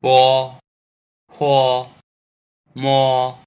波、泼、摸。